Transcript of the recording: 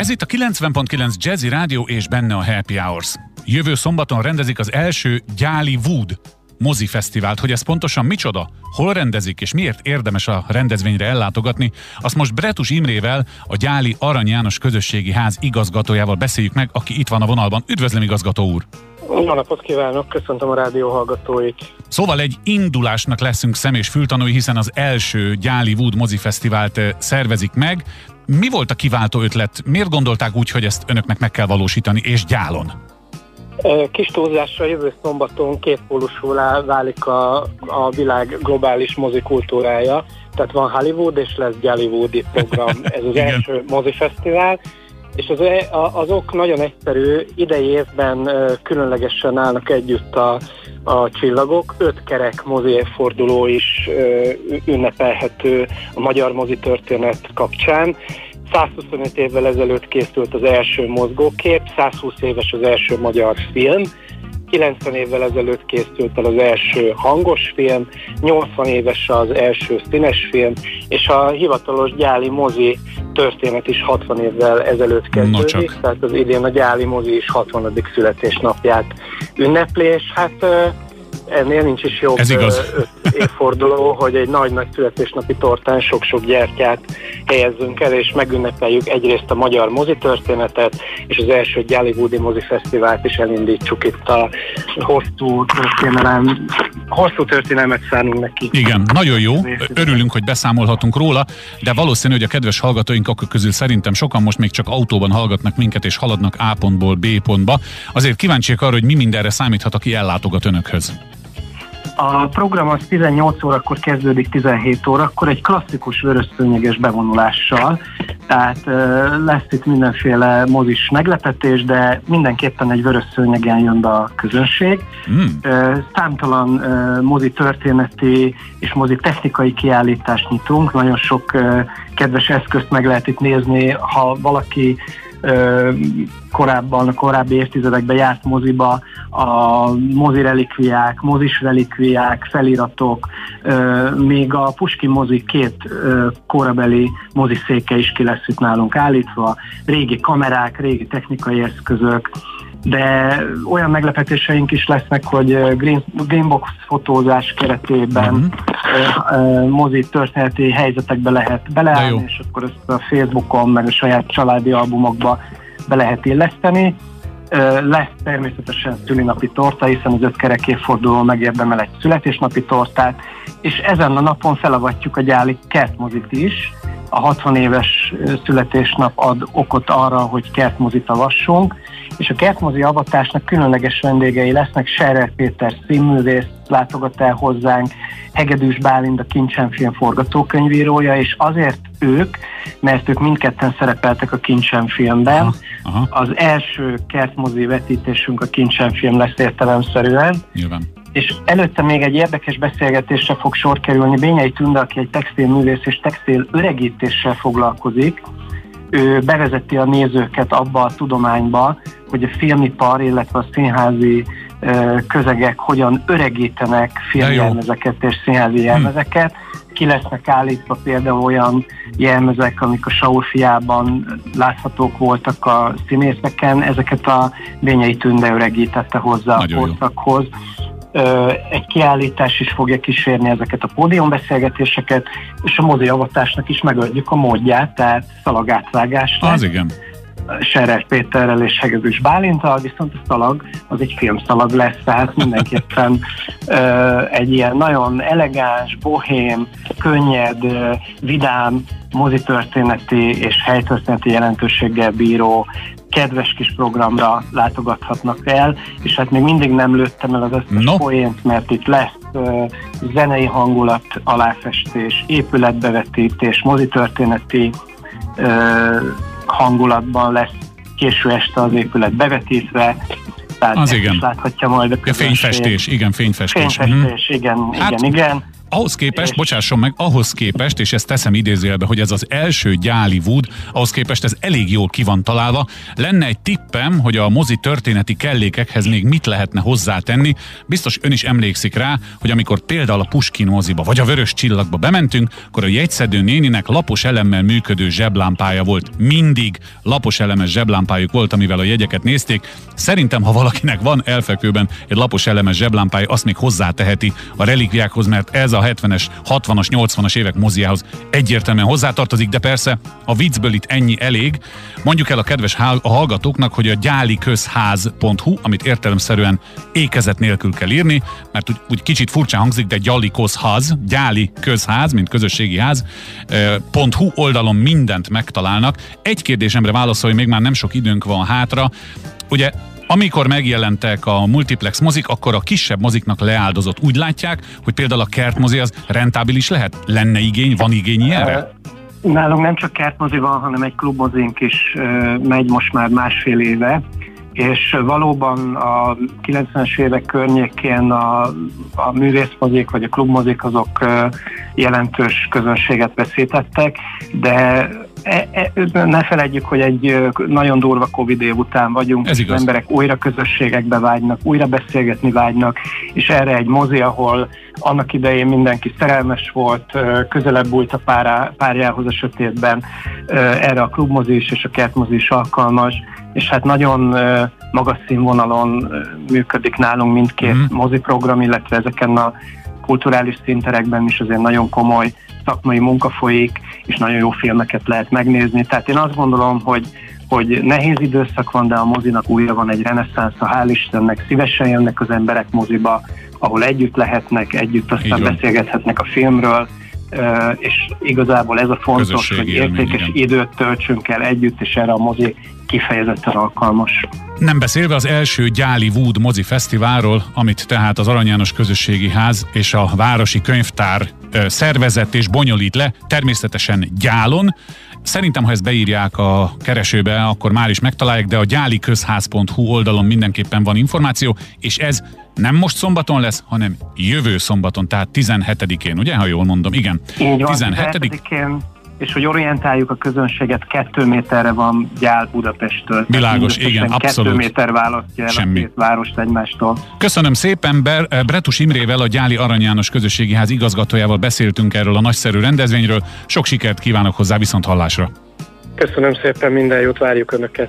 Ez itt a 90.9 Jazzy Rádió és benne a Happy Hours. Jövő szombaton rendezik az első Gyáli Wood mozi fesztivált, hogy ez pontosan micsoda, hol rendezik és miért érdemes a rendezvényre ellátogatni, azt most Bretus Imrével, a Gyáli Arany János Közösségi Ház igazgatójával beszéljük meg, aki itt van a vonalban. Üdvözlöm, igazgató úr! Jó napot kívánok, köszöntöm a rádió hallgatóit. Szóval egy indulásnak leszünk szem és fültanúi, hiszen az első Gyáli Wood mozifesztivált eh, szervezik meg. Mi volt a kiváltó ötlet? Miért gondolták úgy, hogy ezt önöknek meg kell valósítani, és gyálon? Kis túlzásra jövő szombaton kétpólusúlá válik a, a világ globális mozikultúrája. Tehát van Hollywood és lesz Jollywoodi program. Ez az első mozifesztivál. És az, azok nagyon egyszerű, idei évben különlegesen állnak együtt a, a csillagok. Öt kerek mozi évforduló is ünnepelhető a magyar mozi történet kapcsán. 125 évvel ezelőtt készült az első mozgókép, 120 éves az első magyar film, 90 évvel ezelőtt készült el az első hangos film, 80 éves az első színes film, és a hivatalos gyáli mozi történet is 60 évvel ezelőtt kezdődik, no tehát az idén a gyáli mozi is 60. születésnapját ünneplés. Hát ennél nincs is jobb Ez igaz. Évforduló, hogy egy nagy-nagy születésnapi tortán sok-sok gyertyát helyezzünk el, és megünnepeljük egyrészt a magyar mozi történetet, és az első Jollywoodi mozi fesztivált is elindítsuk itt a hosszú történelem, hosszú történelmet szánunk neki. Igen, nagyon jó. Örülünk, hogy beszámolhatunk róla, de valószínű, hogy a kedves hallgatóink akkor közül szerintem sokan most még csak autóban hallgatnak minket, és haladnak A pontból B pontba. Azért kíváncsiak arra, hogy mi mindenre számíthat, aki ellátogat önökhöz. A program az 18 órakor kezdődik 17 órakor egy klasszikus vörösszőnyeges bevonulással, tehát lesz itt mindenféle mozis meglepetés, de mindenképpen egy vörösszőnyegen jön be a közönség. Mm. Számtalan mozi történeti és mozi technikai kiállítást nyitunk, nagyon sok kedves eszközt meg lehet itt nézni, ha valaki korábban, a korábbi évtizedekben járt moziba, a mozi relikviák, mozis relikviák, feliratok, még a Puski mozi két korabeli moziszéke is ki lesz itt nálunk állítva, régi kamerák, régi technikai eszközök, de olyan meglepetéseink is lesznek, hogy Green, Greenbox fotózás keretében uh-huh. Mozi történeti helyzetekbe lehet beleállni, és akkor ezt a Facebookon, meg a saját családi albumokba be lehet illeszteni. Lesz természetesen szülinapi torta, hiszen az öt kerek évforduló megérdemel egy születésnapi tortát, és ezen a napon felavatjuk a gyáli kertmozit is. A 60 éves születésnap ad okot arra, hogy kertmozit avassunk, és a kertmozi avatásnak különleges vendégei lesznek. Serer Péter színművész látogat el hozzánk, Hegedűs Bálint a Kincsen film forgatókönyvírója, és azért ők, mert ők mindketten szerepeltek a Kincsen filmben. Aha, aha. Az első kertmozi vetítésünk a Kincsen film lesz értelemszerűen. Nyilván. És előtte még egy érdekes beszélgetésre fog sor kerülni Bényei Tünde, aki egy textilművész és textil öregítéssel foglalkozik, ő bevezeti a nézőket abba a tudományba, hogy a filmipar, illetve a színházi közegek hogyan öregítenek filmjelmezeket és színházi hm. jelmezeket. Ki lesznek állítva például olyan jelmezek, amik a Saul fiában láthatók voltak a színészeken, ezeket a Bényei Tünde öregítette hozzá Nagyon a korszakhoz. Egy kiállítás is fogja kísérni ezeket a pódiumbeszélgetéseket, és a mozi avatásnak is megadjuk a módját, tehát szalagátvágásra. Az igen Seres Péterrel és Hegedűs Bálintal, viszont a szalag az egy filmszalag lesz, tehát mindenképpen ö, egy ilyen nagyon elegáns, bohém, könnyed, ö, vidám, mozitörténeti és helytörténeti jelentőséggel bíró kedves kis programra látogathatnak el, és hát még mindig nem lőttem el az összes no. poént, mert itt lesz uh, zenei hangulat, aláfestés, épületbevetítés, mozitörténeti uh, hangulatban lesz késő este az épület bevetítve, tehát az igen. láthatja majd a ja, fényfestés, igen, fényfestés. Fényfestés, uh-huh. igen, hát, igen, igen. Ahhoz képest, bocsásson meg, ahhoz képest, és ezt teszem idézőjelbe, hogy ez az első gyáli Wood, ahhoz képest ez elég jól ki van találva. Lenne egy tippem, hogy a mozi történeti kellékekhez még mit lehetne hozzátenni. Biztos ön is emlékszik rá, hogy amikor például a Puskin moziba vagy a Vörös Csillagba bementünk, akkor a jegyszedő néninek lapos elemmel működő zseblámpája volt. Mindig lapos elemes zseblámpájuk volt, amivel a jegyeket nézték. Szerintem, ha valakinek van elfekvőben egy lapos elemes zseblámpája, azt még hozzáteheti a relikviákhoz, mert ez a 70-es, 60-as, 80-as évek moziához egyértelműen hozzátartozik, de persze a viccből itt ennyi elég. Mondjuk el a kedves hallgatóknak, hogy a gyáliközház.hu, amit értelemszerűen ékezet nélkül kell írni, mert úgy, úgy kicsit furcsán hangzik, de gyali közház, gyáli közház, mint közösségi ház, .hu oldalon mindent megtalálnak. Egy kérdésemre válaszol, hogy még már nem sok időnk van hátra. Ugye amikor megjelentek a multiplex mozik, akkor a kisebb moziknak leáldozott. Úgy látják, hogy például a kertmozi az rentábilis lehet? Lenne igény, van igény ilyenre? Nálunk nem csak kertmozi van, hanem egy klubmozink is megy most már másfél éve, és valóban a 90-es évek környékén a, a művészmozik vagy a klubmozik azok jelentős közönséget veszítettek, de E, e, ne felejtjük, hogy egy nagyon durva Covid év után vagyunk, Ez és az emberek újra közösségekbe vágynak, újra beszélgetni vágynak, és erre egy mozi, ahol annak idején mindenki szerelmes volt, közelebb bújt a párá, párjához a sötétben, erre a klubmozi is és a kertmozi is alkalmas, és hát nagyon magas színvonalon működik nálunk mindkét mm. moziprogram, illetve ezeken a kulturális szinterekben is azért nagyon komoly szakmai munka folyik, és nagyon jó filmeket lehet megnézni. Tehát én azt gondolom, hogy hogy nehéz időszak van, de a mozinak újra van egy reneszánsza, hál' Istennek, szívesen jönnek az emberek moziba, ahol együtt lehetnek, együtt aztán beszélgethetnek a filmről, és igazából ez a fontos, hogy értékes élmény, időt töltsünk el együtt, és erre a mozi kifejezetten alkalmas. Nem beszélve az első Gyáli Wood mozi fesztiválról, amit tehát az Arany János Közösségi Ház és a Városi Könyvtár szervezett és bonyolít le, természetesen gyálon. Szerintem, ha ezt beírják a keresőbe, akkor már is megtalálják, de a gyáliközház.hu oldalon mindenképpen van információ, és ez nem most szombaton lesz, hanem jövő szombaton, tehát 17-én, ugye, ha jól mondom? Igen. Így van, 17-én és hogy orientáljuk a közönséget, kettő méterre van gyál Budapesttől. Világos, igen, abszolút. Kettő méter választja el Semmi. a két várost egymástól. Köszönöm szépen, Ber, eh, Bretus Imrével, a Gyáli Arany János Közösségi Ház igazgatójával beszéltünk erről a nagyszerű rendezvényről. Sok sikert kívánok hozzá, viszont hallásra! Köszönöm szépen, minden jót várjuk Önöket!